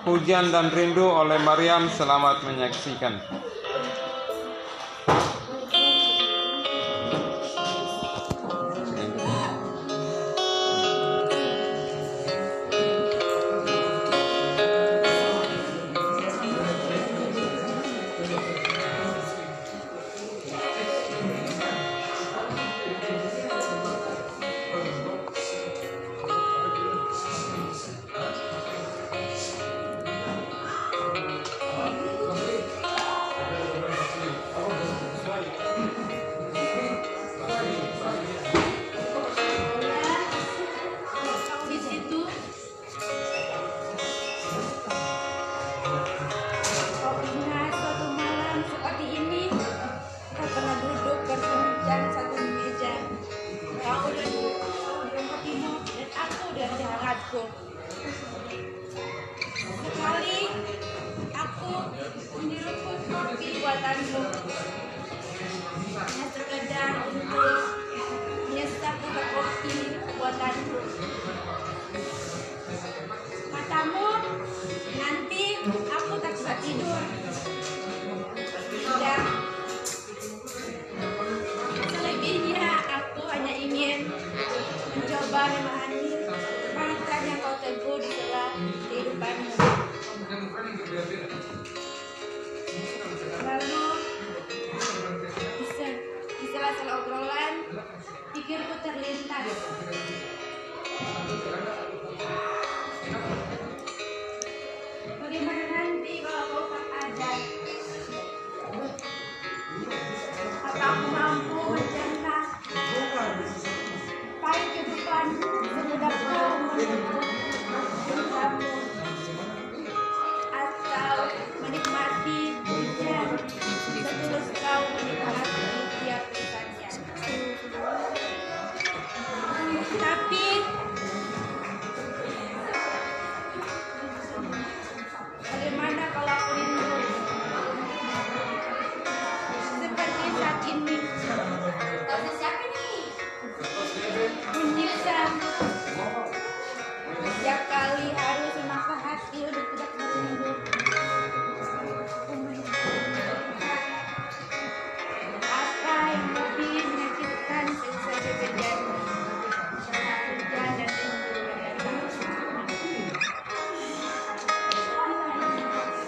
Hujan dan Rindu oleh Maryam selamat menyaksikan. Hangatku sekali aku menyeruput kopi buatanmu hanya sekedar untuk menyesap buka kopi buatanku katamu nanti aku tak bisa tidur. Tidak selebihnya aku hanya ingin mencoba memahami Bagaimana nanti kalau ada? Aku kehidupan 冰